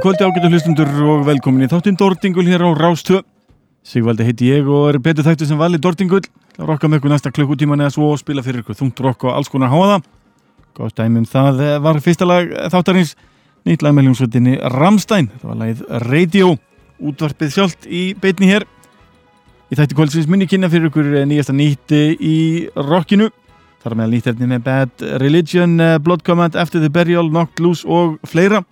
Góð kvöldi ágættu hlustundur og velkomin í þáttinn Dordingul hér á Rástvö. Sigvaldi heiti ég og er betur þættu sem vali Dordingul. Rokka með ykkur næsta klukkutíman eða svo og spila fyrir ykkur þungt rokk og alls konar háaða. Góð dæmum það var fyrsta lag þáttarins, nýtt lag með hljómsveitinni Ramstein. Það var lagið Radio, útvarpið sjálft í beitni hér. Í þætti kvöldsins minni kynna fyrir ykkur nýjasta nýtti í rockinu. Það er meðal nýtt efni með Bad Religion, Blood Command, After the Burial, Knocked Loose og fleira.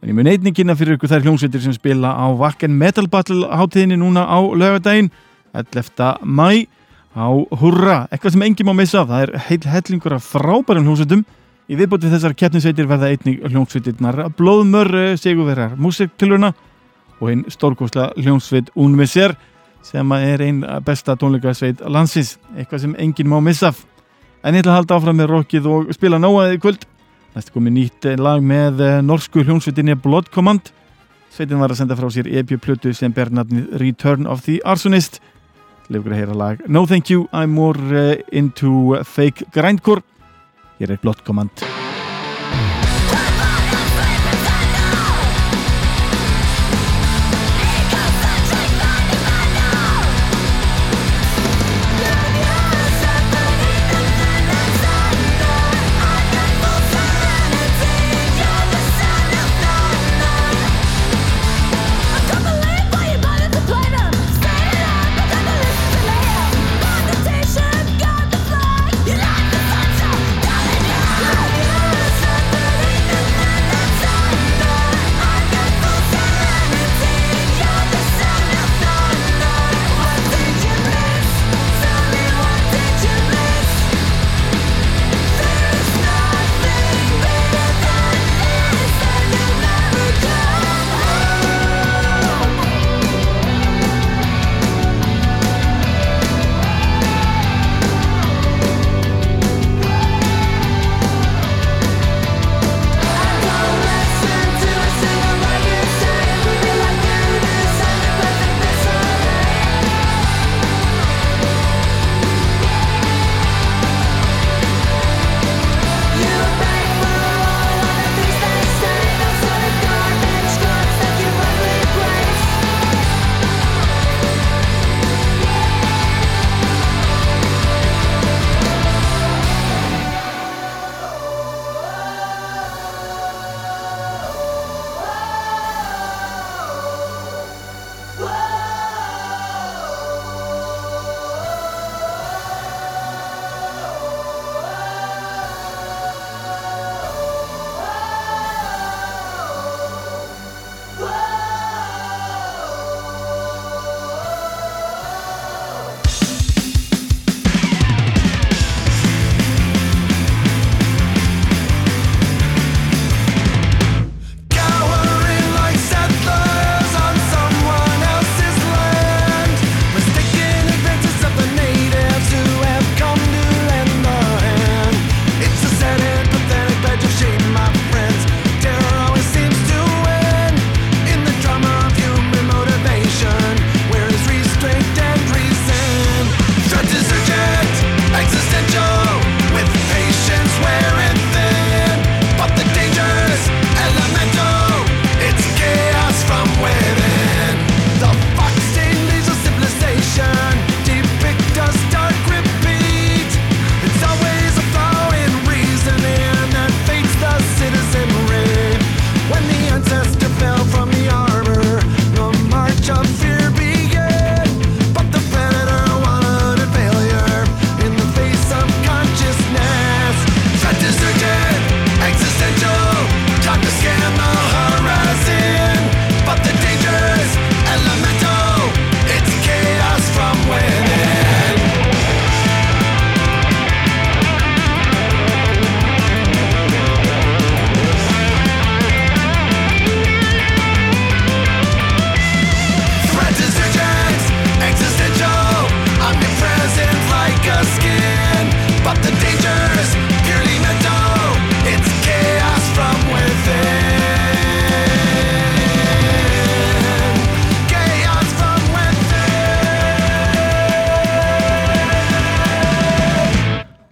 En ég mun einnig kynna fyrir ykkur þær hljómsveitir sem spila á Wacken Metal Battle hátíðinni núna á lögadaginn 11. mæ á Hurra, eitthvað sem enginn má missa það er heil hellingur af frábærum hljómsveitum. Í viðbótið þessar keppnisveitir verða einnig hljómsveitirnar Blóðmör Sigurverðar músiktilurna og einn stórkosla hljómsveit Unvisser sem er einn besta tónleikasveit landsins, eitthvað sem enginn má missa en ég ætla að halda áfram með rockið og spila náaðið kvöld Næstu komið nýtt lag með eh, norsku hljómsveitinni Blood Command. Sveitin var að senda frá sér EP-plötu sem ber nafnið Return of the Arsonist. Leifur að heyra lag No Thank You, I'm More eh, Into Fake Grindcore. Hér er Blood Command.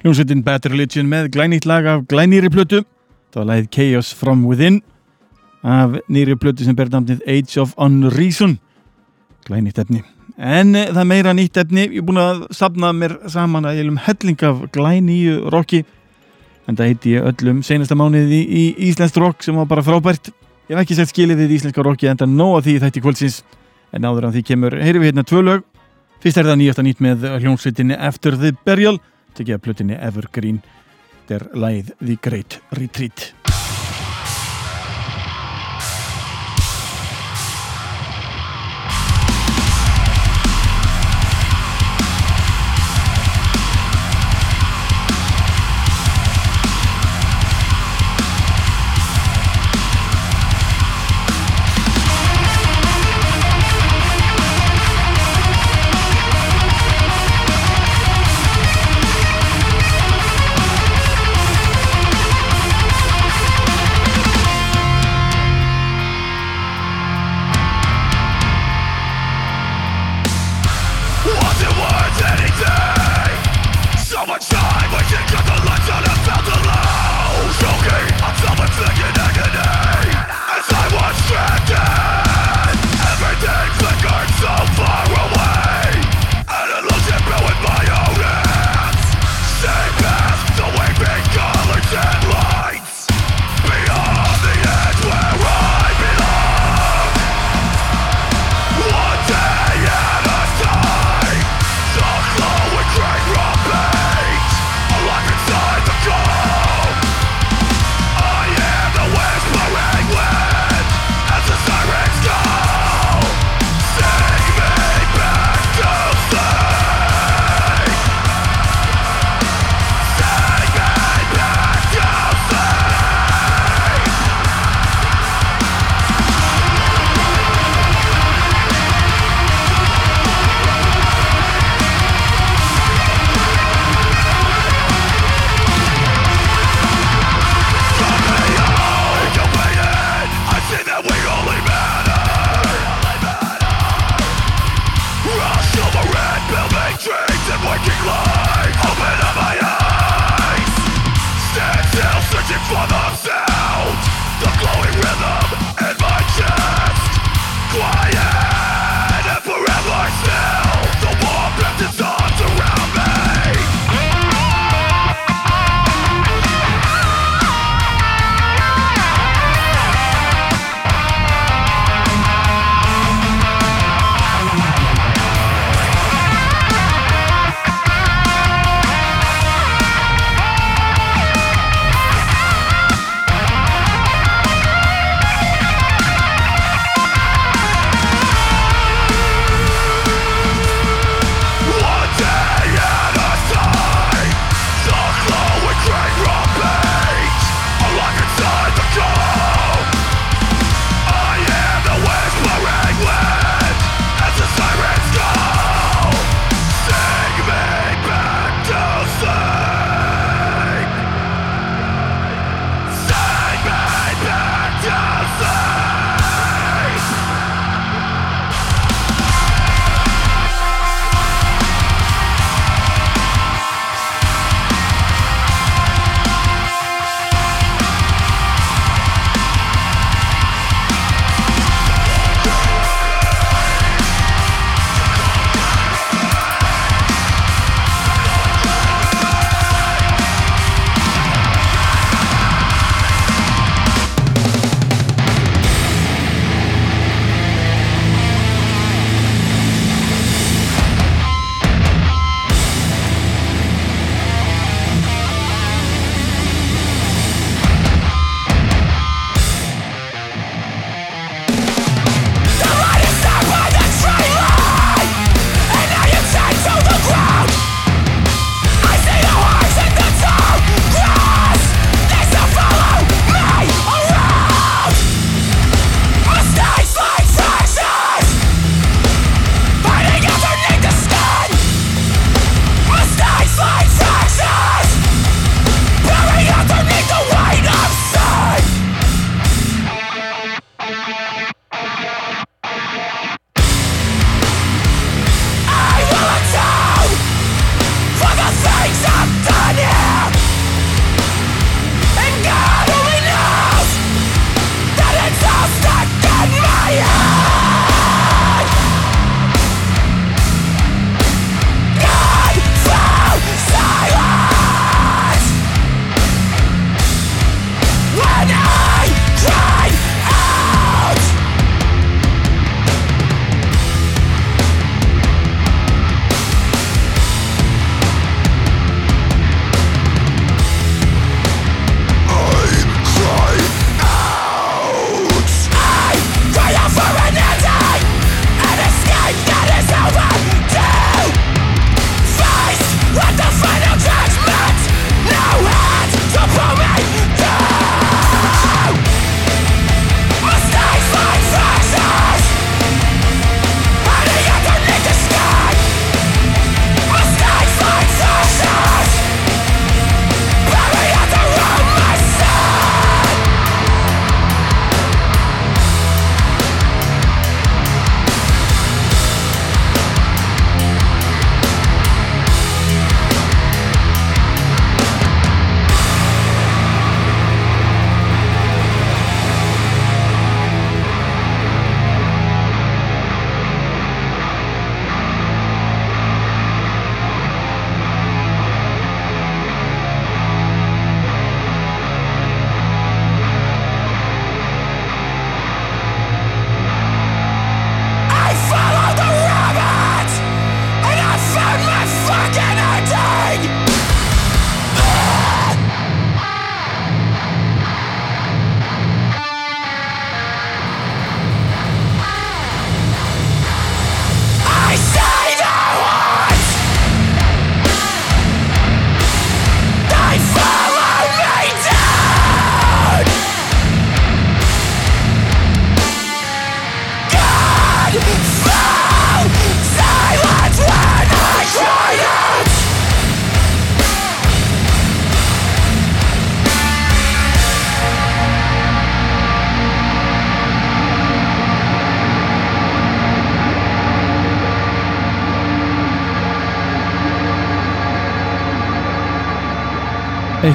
Hljómsveitin Bad Religion með glænýtt lag af glænýri plötu. Það var lagið Chaos From Within af nýri plötu sem ber namnið Age of Unreason. Glænýtt efni. En eh, það meira nýtt efni. Ég er búin að sapna mér saman að ég um helling af glænýju rocki. En það heiti ég öllum senasta mánuði í, í Íslensk rock sem var bara frábært. Ég hef ekki sett skilið við íslenska rocki en það nóg að því þetta í kvöldsins. En áður en því kemur, heyrim við hérna tvö lög. Fyrst er það nýjasta nýtt með hljómsveitinni After the Burial tekið að plutinni Evergreen? Der læð The Great Retreat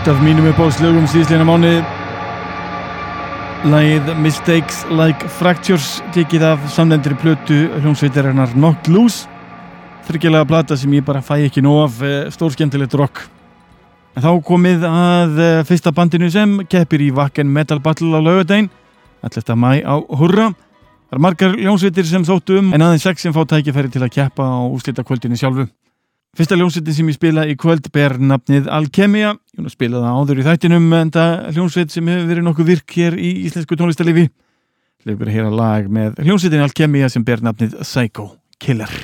Eitt af mínum uppáhaldslögum síðsleina mánu Lægið Mistakes Like Fractures tekið af samlendri plötu hljómsveitarinnar Knocked Loose. Þryggjalega plata sem ég bara fæ ekki nóg af eh, stórskemmtilegt rock. En þá komið að eh, fyrsta bandinu sem keppir í Wacken Metal Battle á laugadaginn 11. mæ á Hurra. Það er margar hljómsveitir sem þóttu um en aðeins sex sem fá tækifæri til að keppa á úslita kvöldinu sjálfu Fyrsta hljómsveitin sem ég spila í kvöld ber nafnið Alkemia. Ég spilaði það áður í þættinum en það hljómsveit sem hefur verið nokkuð virk hér í íslensku tónlistalifi. Leifur að lag með hljómsveitin Alkemia sem ber nafnið Psycho Killer.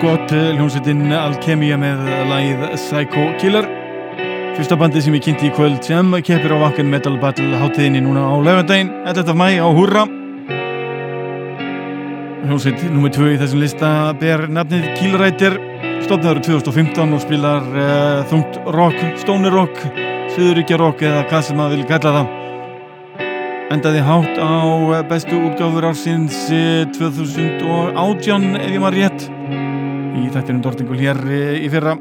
Gott eh, hljómsveitin Alkemia með lagið Psycho Killer. Fyrsta bandi sem ég kynnti í kvöld sem keppir á Vakken Metal Battle hátíðinni núna á lögandaginn 11. mæ á Húrra. Hljómsveit nummið 2 í þessum lista ber nafnið Killrættir stofnaður 2015 og spilar uh, þungt rock, stoner rock söðuríkja rock eða hvað sem maður vil gæla það. Endaði hátt á eh, bestu útgáfur ársins 2018 eh, ef ég maður rétt í þættinum Dortingul hér eh, í fyrra.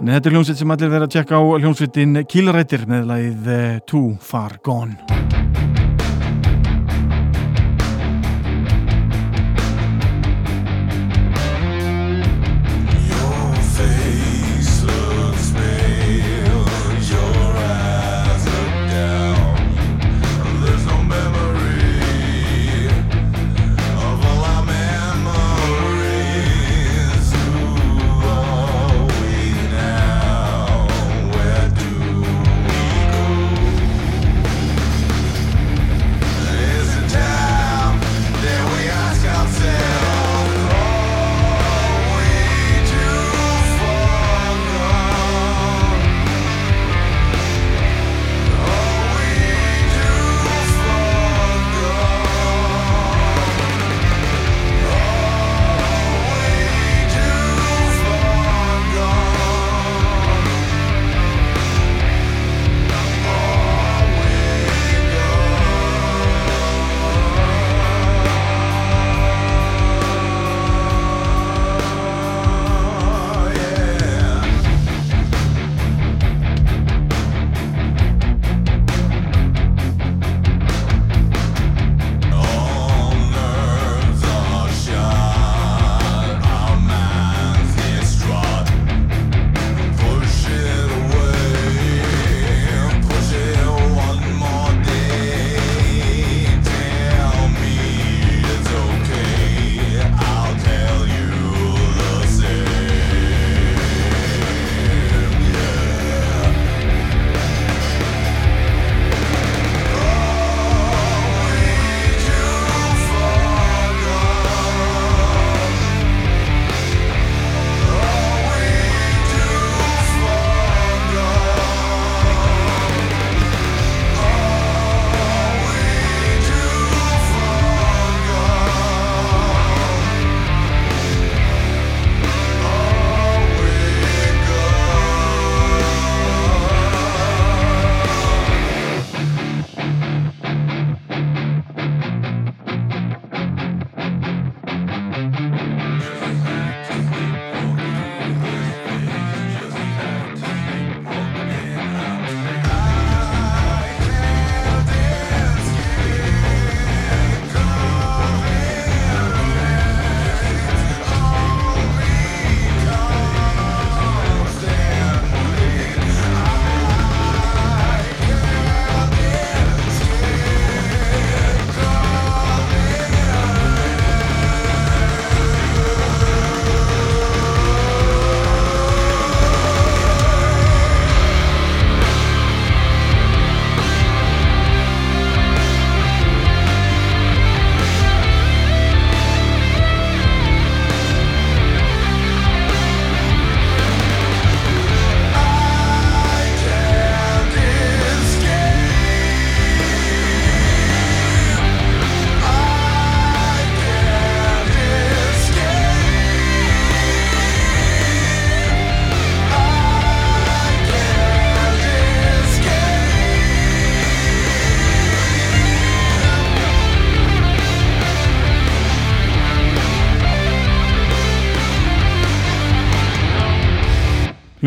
En þetta er hljómsveit sem allir verið að tjekka á hljómsveitin Kílarættir með lagið Too Far Gone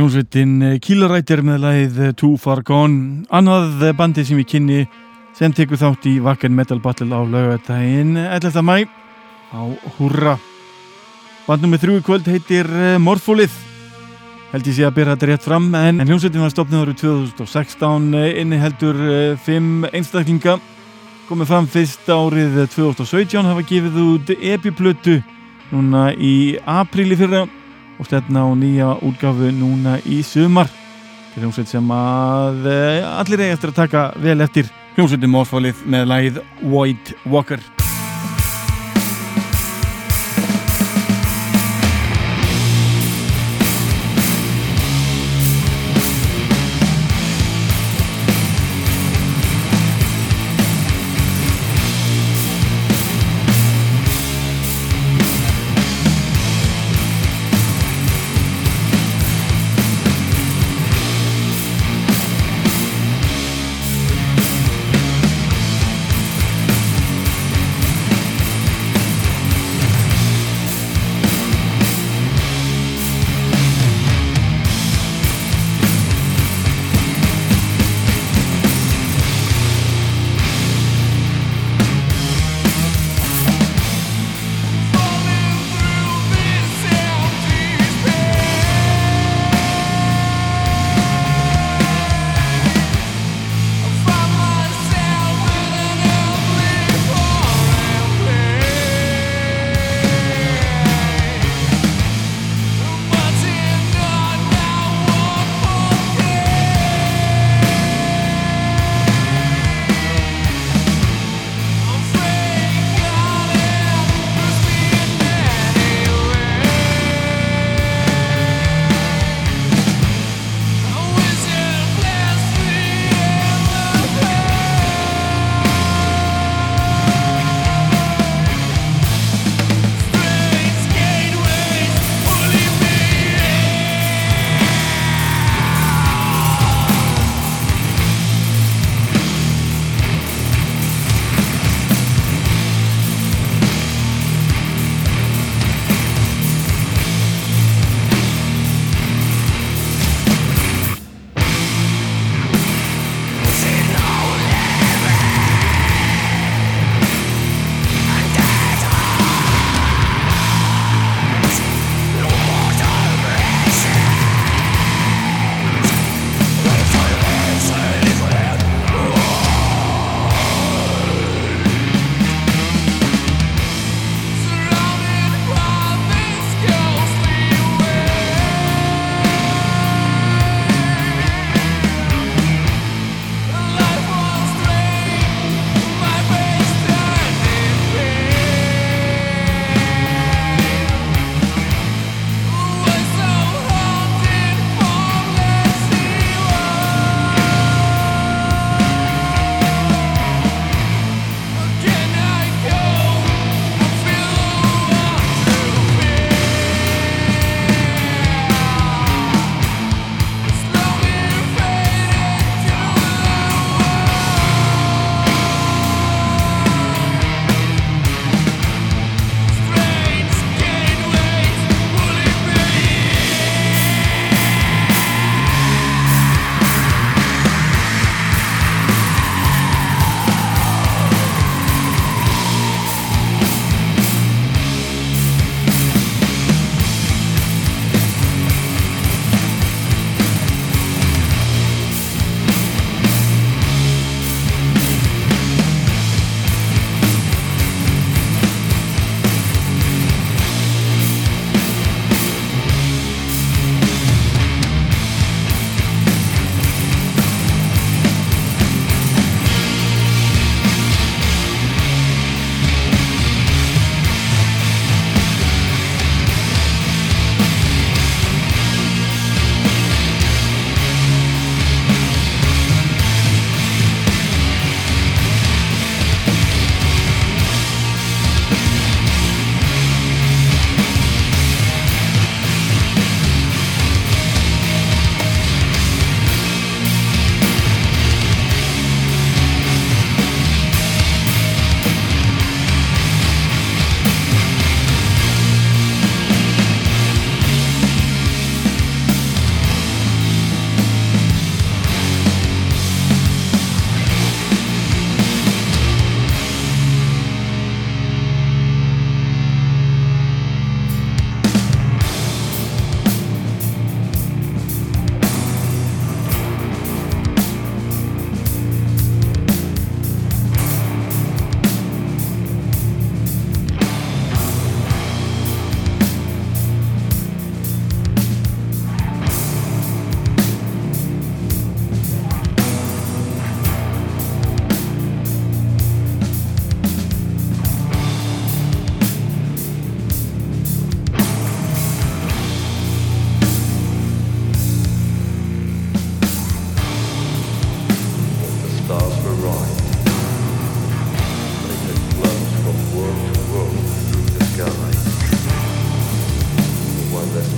Hljómsveitin eh, Kílarættir með lagið eh, Too Far Gone. Annað bandi sem við kynni sem tekur þátt í Wacken Metal Battle á laugatægin 11. mæ á Hurra Bandnum með þrjú kvöld heitir eh, Morfólið. Held ég sé að byrja þetta rétt fram en, hljómsveitin var stopnið árið 2016 inni heldur fimm einstaklinga komið fram fyrst árið 2017 hafa gefið út epiplötu núna í apríli fyrra og stefna á nýja útgafu núna í sumar. Til hljómsveit sem að eh, allir eigi eftir að taka vel eftir. Hljómsveitin Mósfálið með lægið White Walker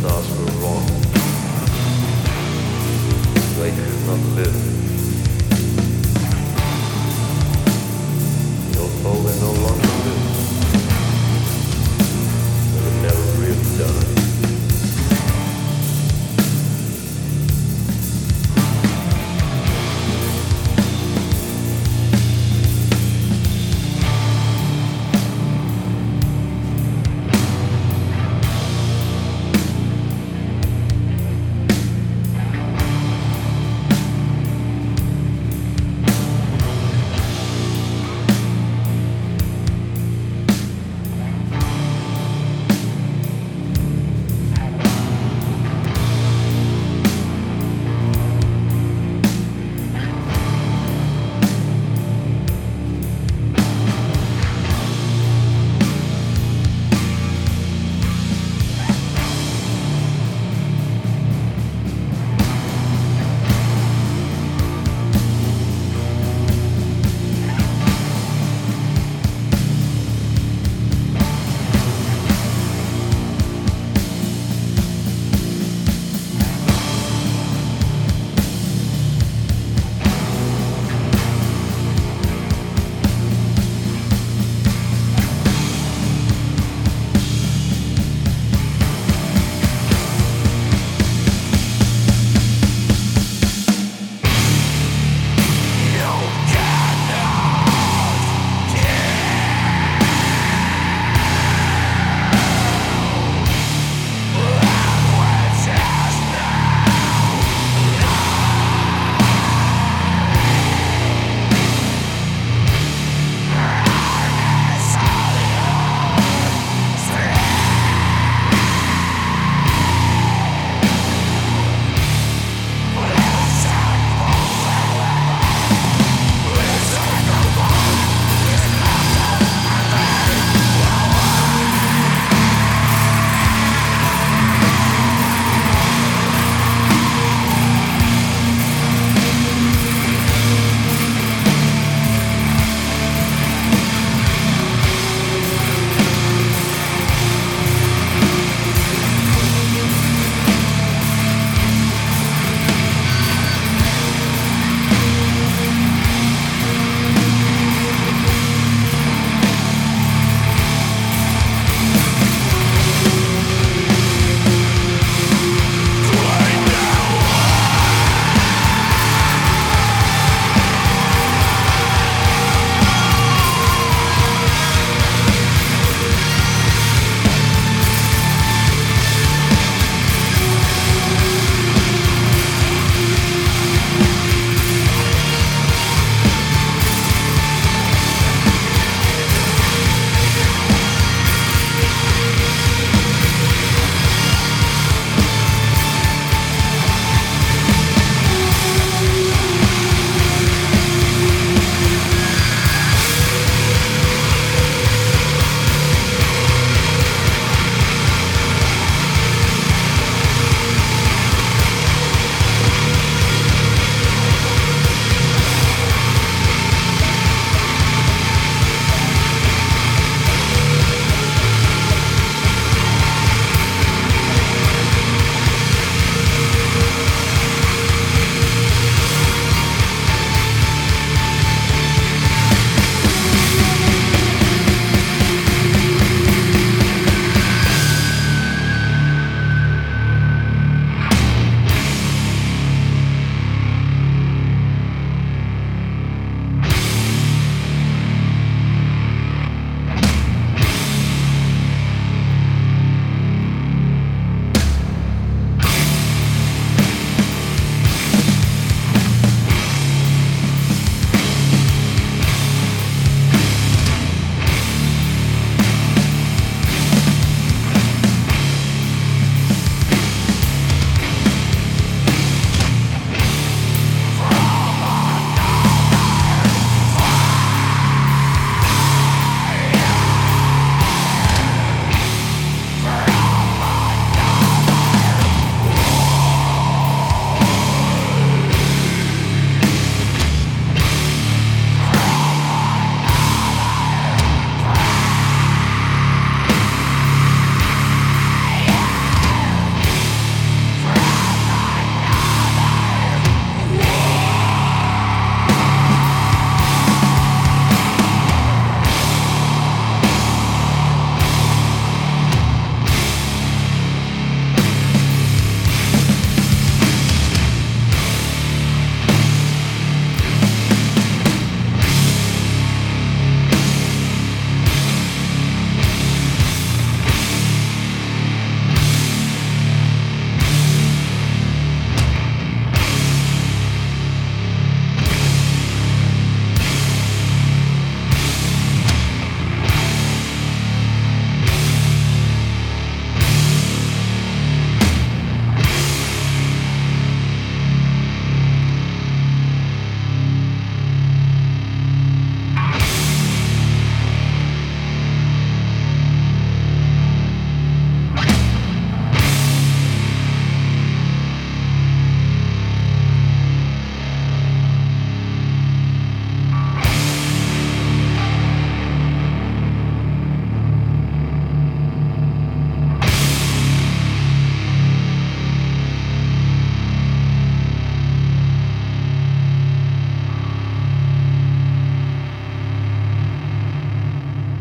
stars were wrong. They could not live.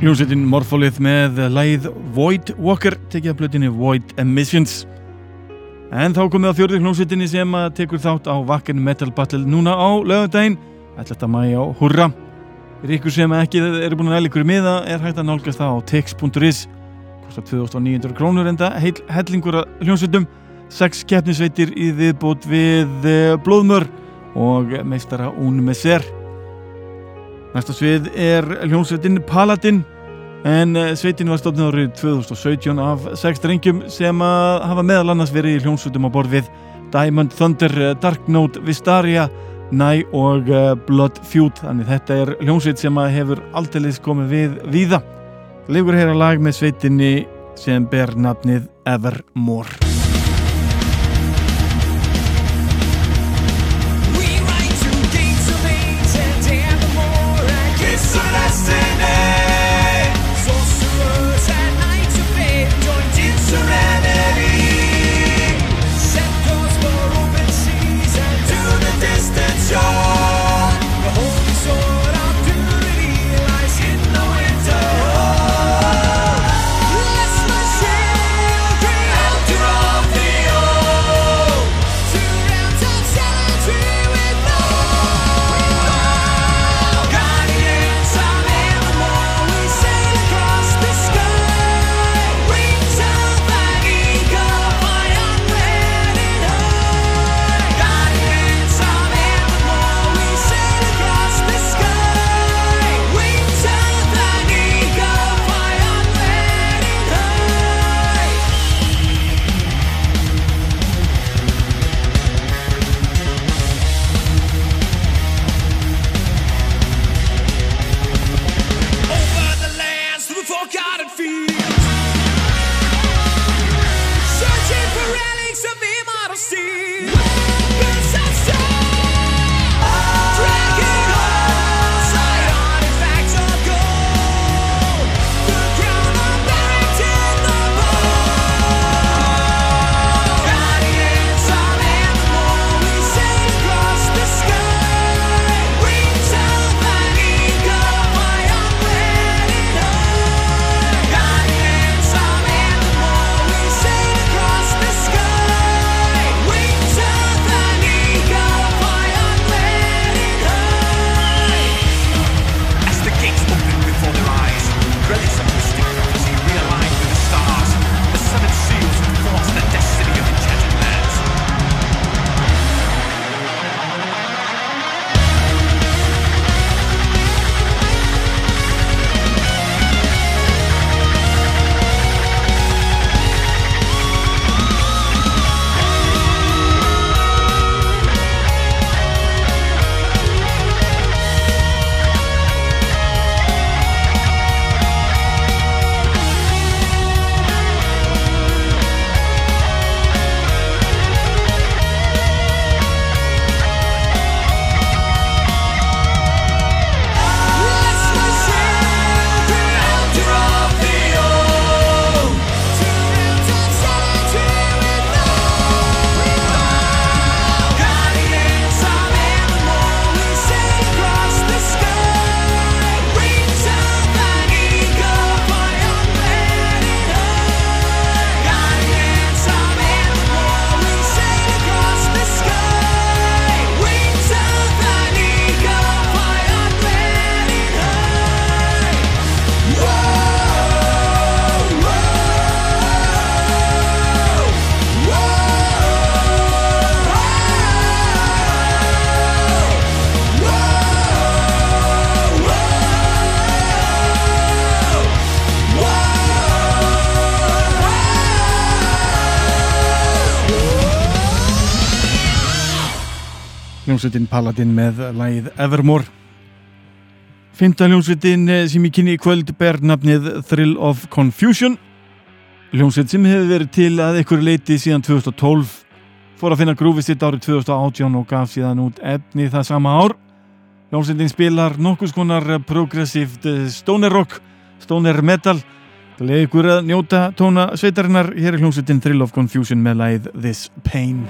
Hljómsveitin Morpholith með læð Void Walker tekið af blötinni Void Emissions. En þá komið á fjörður hljómsveitinni sem tekur þátt á Wacken Metal Battle núna á lögadaginn 11. mægi á Hurra fyrir ykkur sem ekki eru búin að næla ykkur miða er hægt að nálgast það á tix.is kostar 2900 krónur enda heil hellingur að hljómsveitum. 6 keppnisveitir í viðbót við eh, Blóðmör og meistara Un Messer. Næsta svið er hljómsveitin Paladin en eh, sveitin var stofnið árið 2017 af sex drengjum sem að hafa meðal annars verið í hljómsveitum á borð við Diamond Thunder, eh, Dark Note, Vistaria, Nye og eh, Blood Feud þannig þetta er hljómsveit sem hefur alltilis komið við víða. Legur hér að lag með sveitinni sem ber nafnið Evermore. Hljómsveitin Paladin með lægið Evermore. Fymta hljómsveitin eh, sem ég kynni í kvöld ber nafnið Thrill of Confusion. Hljómsveit sem hefur verið til að einhverju leiti síðan 2012 fór að finna grúfið sitt árið 2018 og gaf síðan út efni það sama ár. Hljómsveitin spilar nokkus konar progressivt eh, stoner rock stoner metal. Leði ykkur að njóta tóna sveitarinnar hér er hljómsveitin Thrill of Confusion með læð This Pain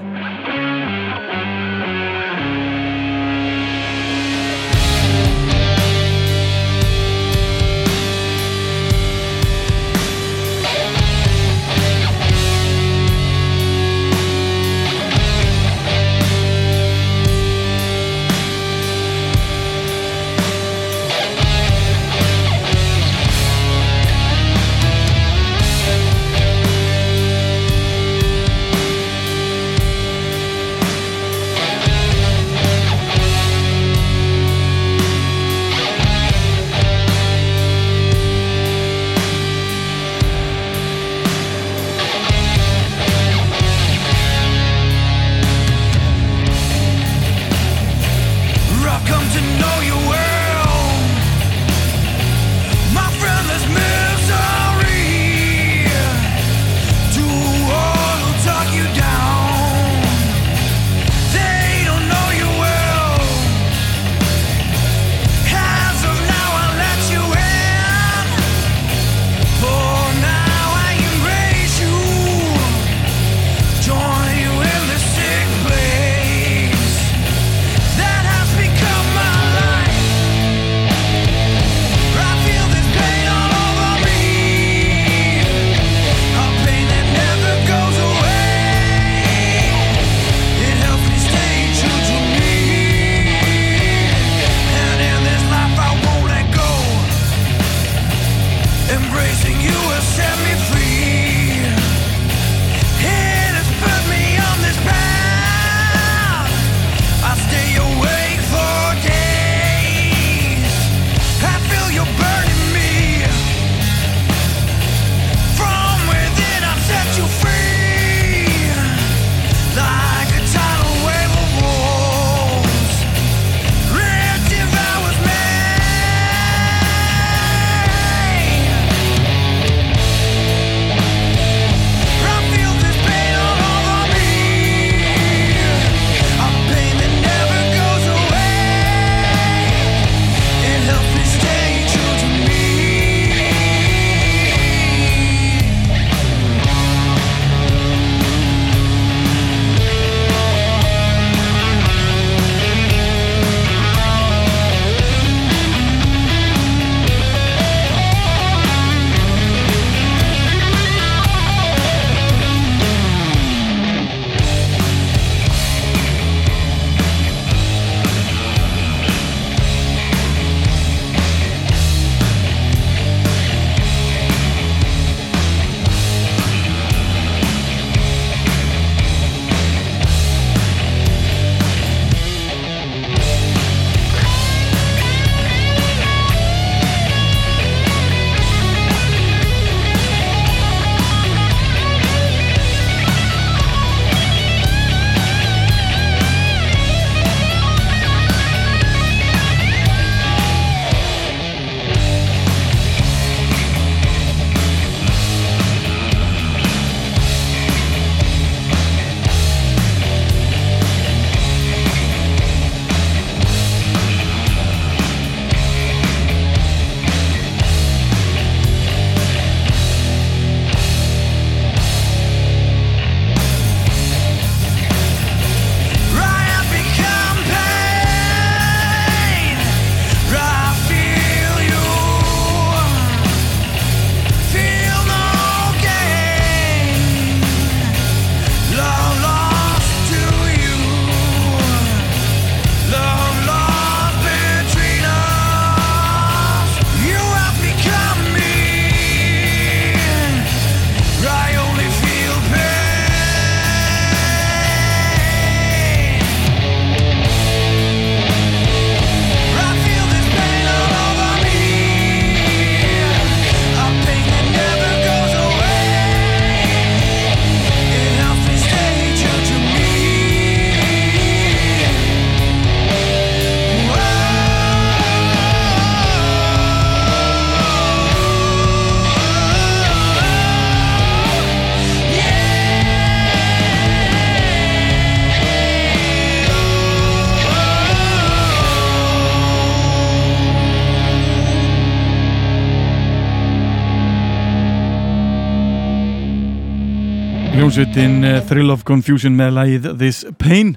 hljómsveitin eh, Thrill of Confusion með lægið This Pain.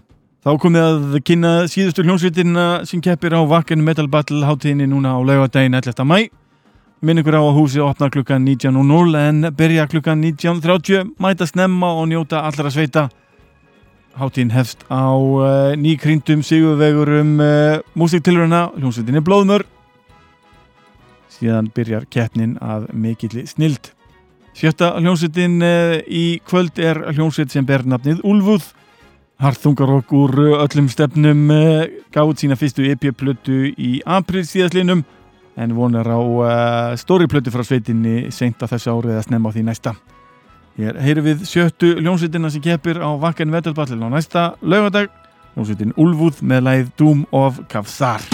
Þá komið að kynna síðustu hljómsveitina sem keppir á Wacken Metal Battle hátíðinni núna á laugadaginn 11. mæ minn ykkur á að húsi opna klukkan 19.00 en byrja klukkan 19.30 mæta snemma og njóta allra sveita. Hátíðin hefst á uh, nýkrindum sigurvegur um uh, músiktilurina hljómsveitin er blóðmör. Síðan byrjar keppnin af mikill snild Sjötta hljómsveitin uh, í kvöld er hljómsveit sem ber nafnið Ulfuð Harþungarokk úr öllum stefnum uh, gáð sína fyrstu EP-plötu í april síðastlinum en vonar á uh, stóri plötu frá sveitinni seint að þessu árið að snemma á því næsta. Hér heyru við sjöttu hljómsveitina sem keppir á Vakken Vetelballin á næsta laugadag, hljómsveitin Ulfuð með læð Doom of Kavsar.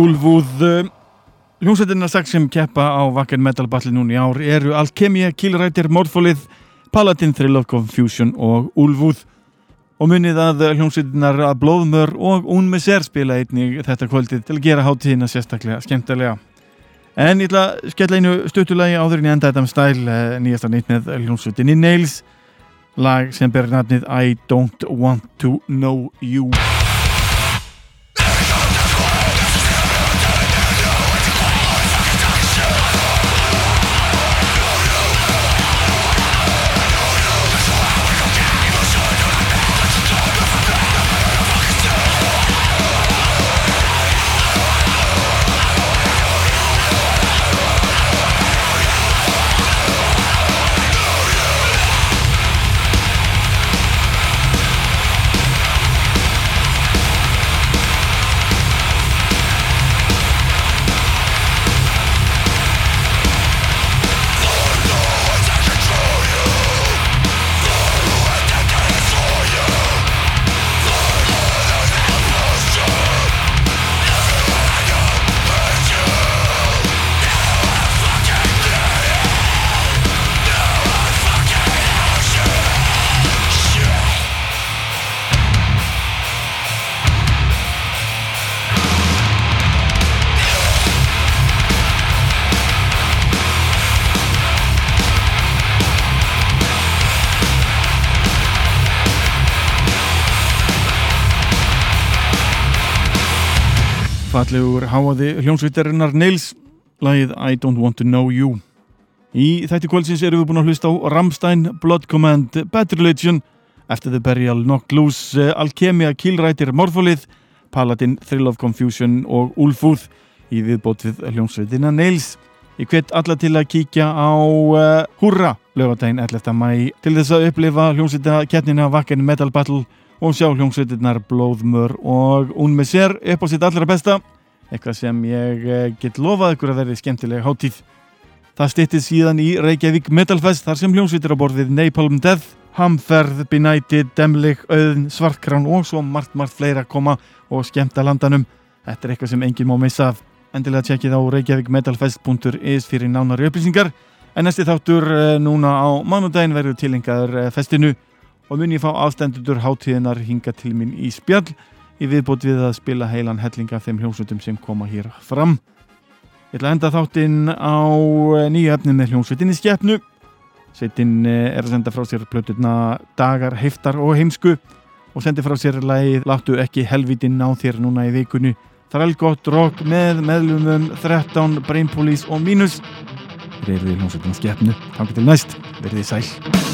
Úlfúð eh, hljómsveitirna sex sem keppa á Wacken Metal Battle núni ár eru Alkemia, Killrættir, Morfolið Paladin, Thrill of Confusion og Úlfúð. Og munið að hljómsveitirnar að Blóðmör og Unmeser spila einnig þetta kvöldið til að gera hátíðina sérstaklega skemmtilega. En ég ætla að skella einu stutulagi áður en ég enda þetta með stæl eh, nýjasta nýtt með hljómsveitinni Nails lag sem ber nafnið I Don't Want To Know You fallegur háaði hljómsvitarinnar Nails lagið I Don't Want To Know You Í þætti kvöldsins erum við búin að hlusta á Rammstein, Blood Command, Bad Religion After the Burial, Knock Loose eh, Alkemia, Killrætir, Morfolið Paladin, Thrill of Confusion og Ulfúð í viðbót við hljómsveitina Nails Ég hvet alla til að kíkja á uh, Hurra lögadaginn 11. mæ til þess að upplifa hljómsveita kettnina Wacken Metal Battle og sjá hljómsveitirnar Blóðmör og Un Messer upp á sitt allra besta eitthvað sem ég eh, get lofað ykkur að verði skemmtileg hátíð. Það stýttið síðan í Reykjavík Metalfest þar sem hljómsveitir á borðið Napalm Death Hamferð, Benighted, Demlik Öðn, Svartkrán og svo margt margt fleira koma og skemmta landanum. Þetta er eitthvað sem enginn má missa endilega tjekkið á reykjavíkmetalfest.is fyrir nánari upplýsingar. En næsti þáttur eh, núna á mánudagin verður tilengaður eh, festinu og mun ég fá afstendutur hátíðinar hinga til minn í spjall í viðbót við að spila heilan hellinga þeim hljómsveitum sem koma hér fram. Ég ætla að enda þáttinn á eh, nýju efni með hljómsveitinni Skjefnu. Sveitin eh, er að senda frá sér plötuna Dagar, Heiftar og Heimsku og sendi frá sér lægið Láttu ekki helvitinn á þér núna í vikunni. Þrælgott rock með meðlumum 13, Brain Police og Minus. Reyðið hljómsveitinni Skjefnu. Takk til næst. Verðið sæl.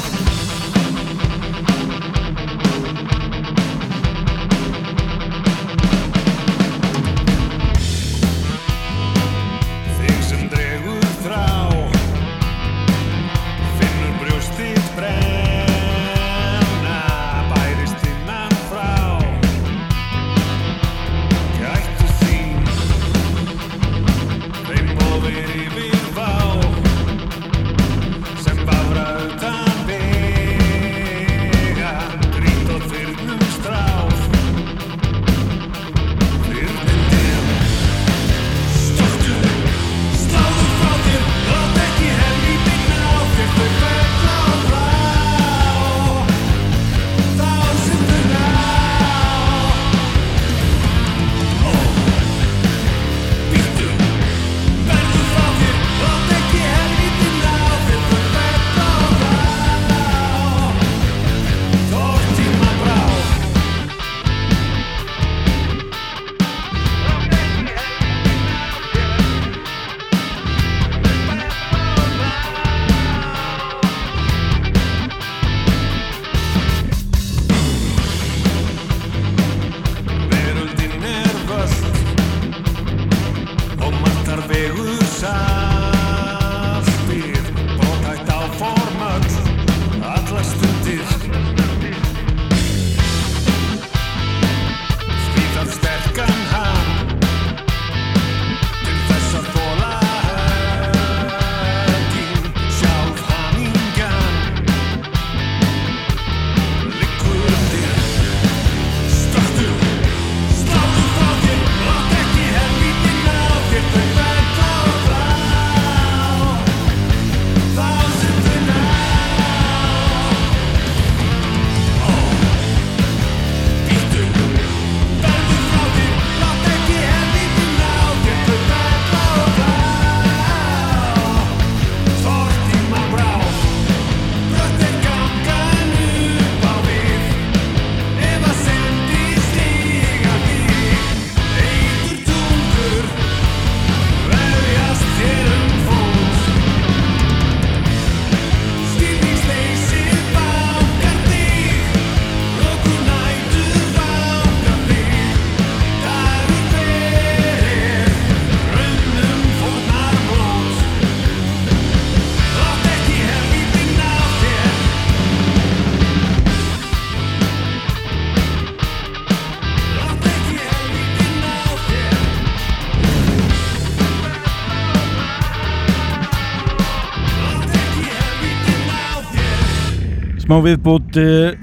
Smá viðbútt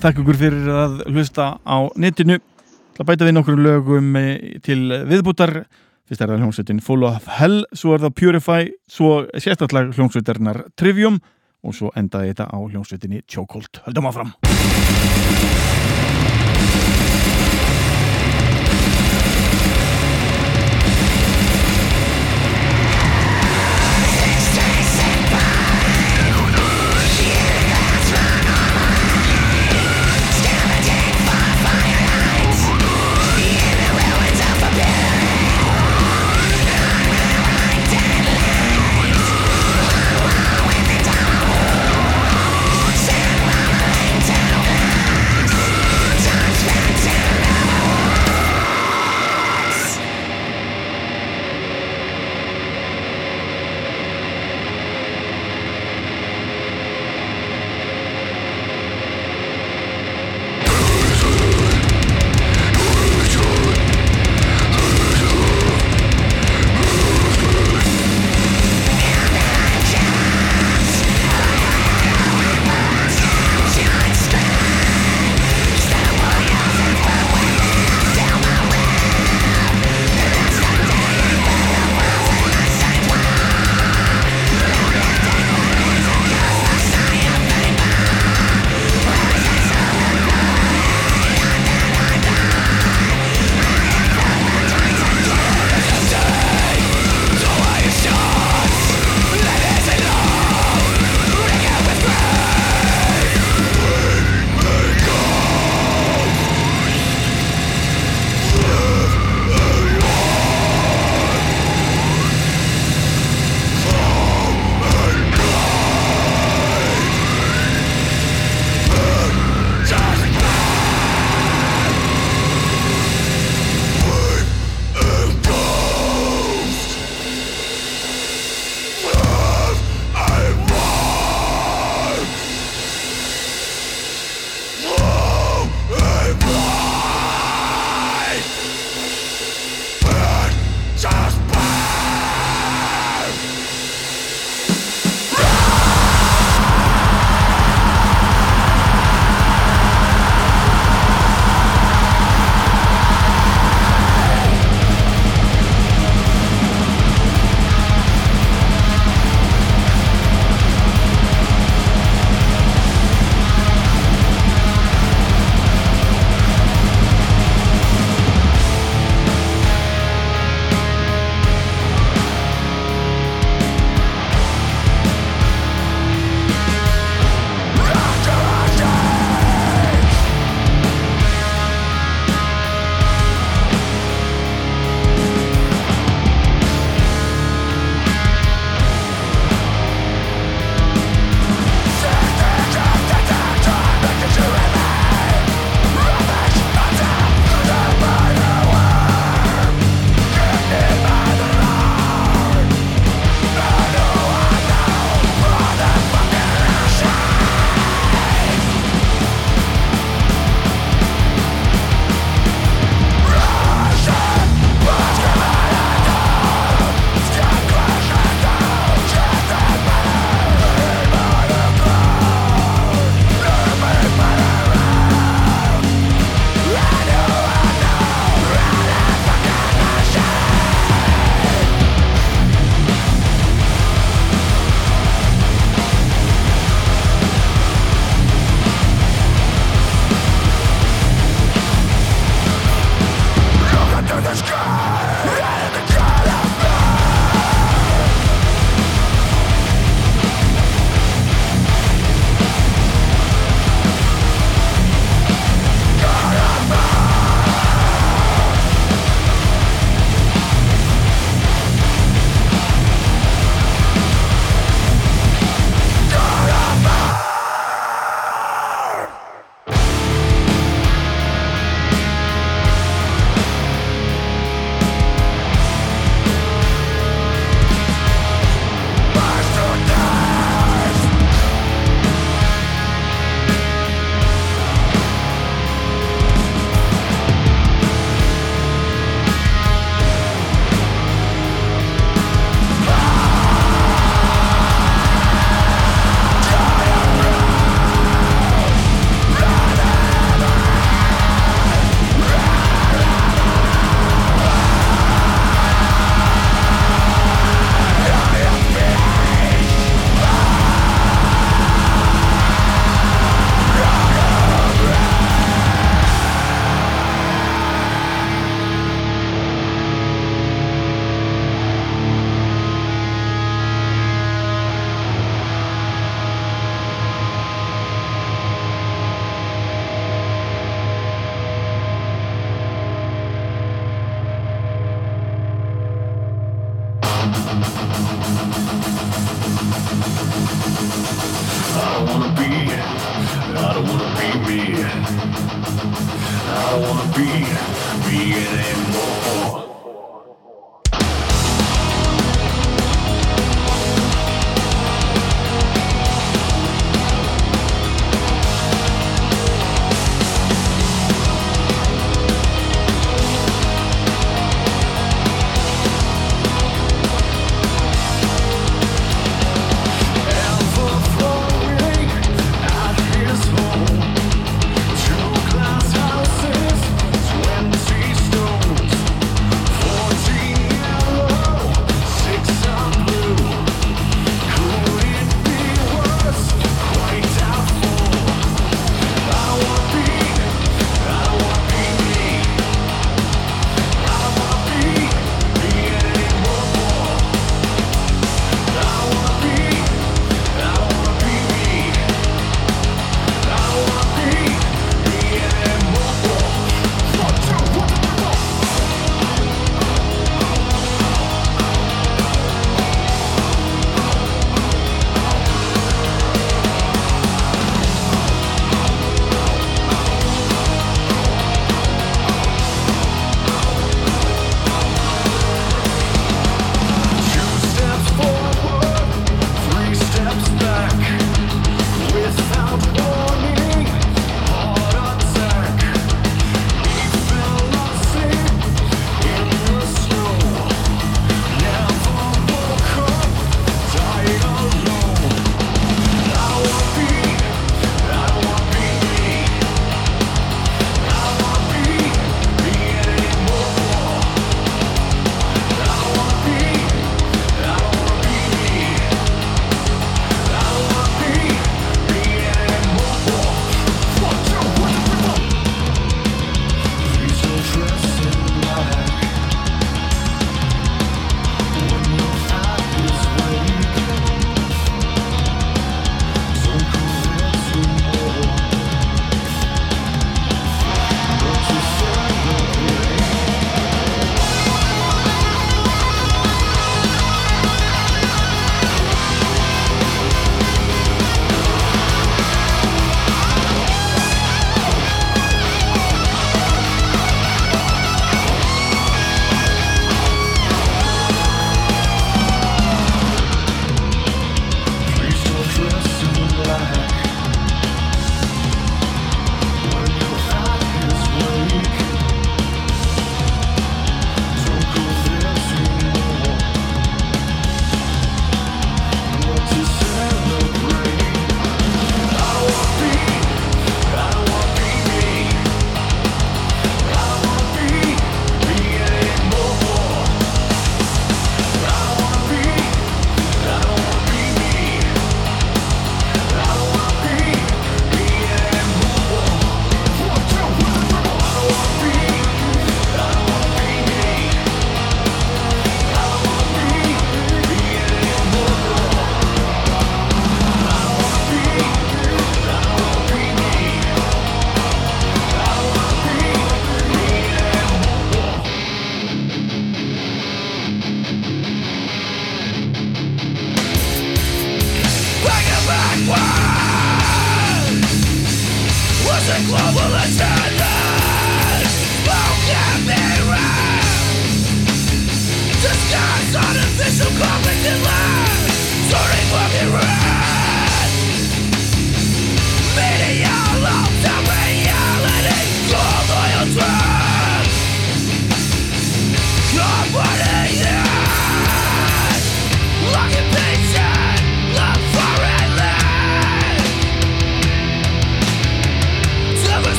þakk ykkur fyrir að hlusta á netinu. Það bæta við nokkur lögum til viðbúttar fyrst er það hljómsveitin Full of Hell svo er það Purify, svo sérstaklega hljómsveitarnar Trivium og svo endaði þetta á hljómsveitinni Chokehold. Höldum áfram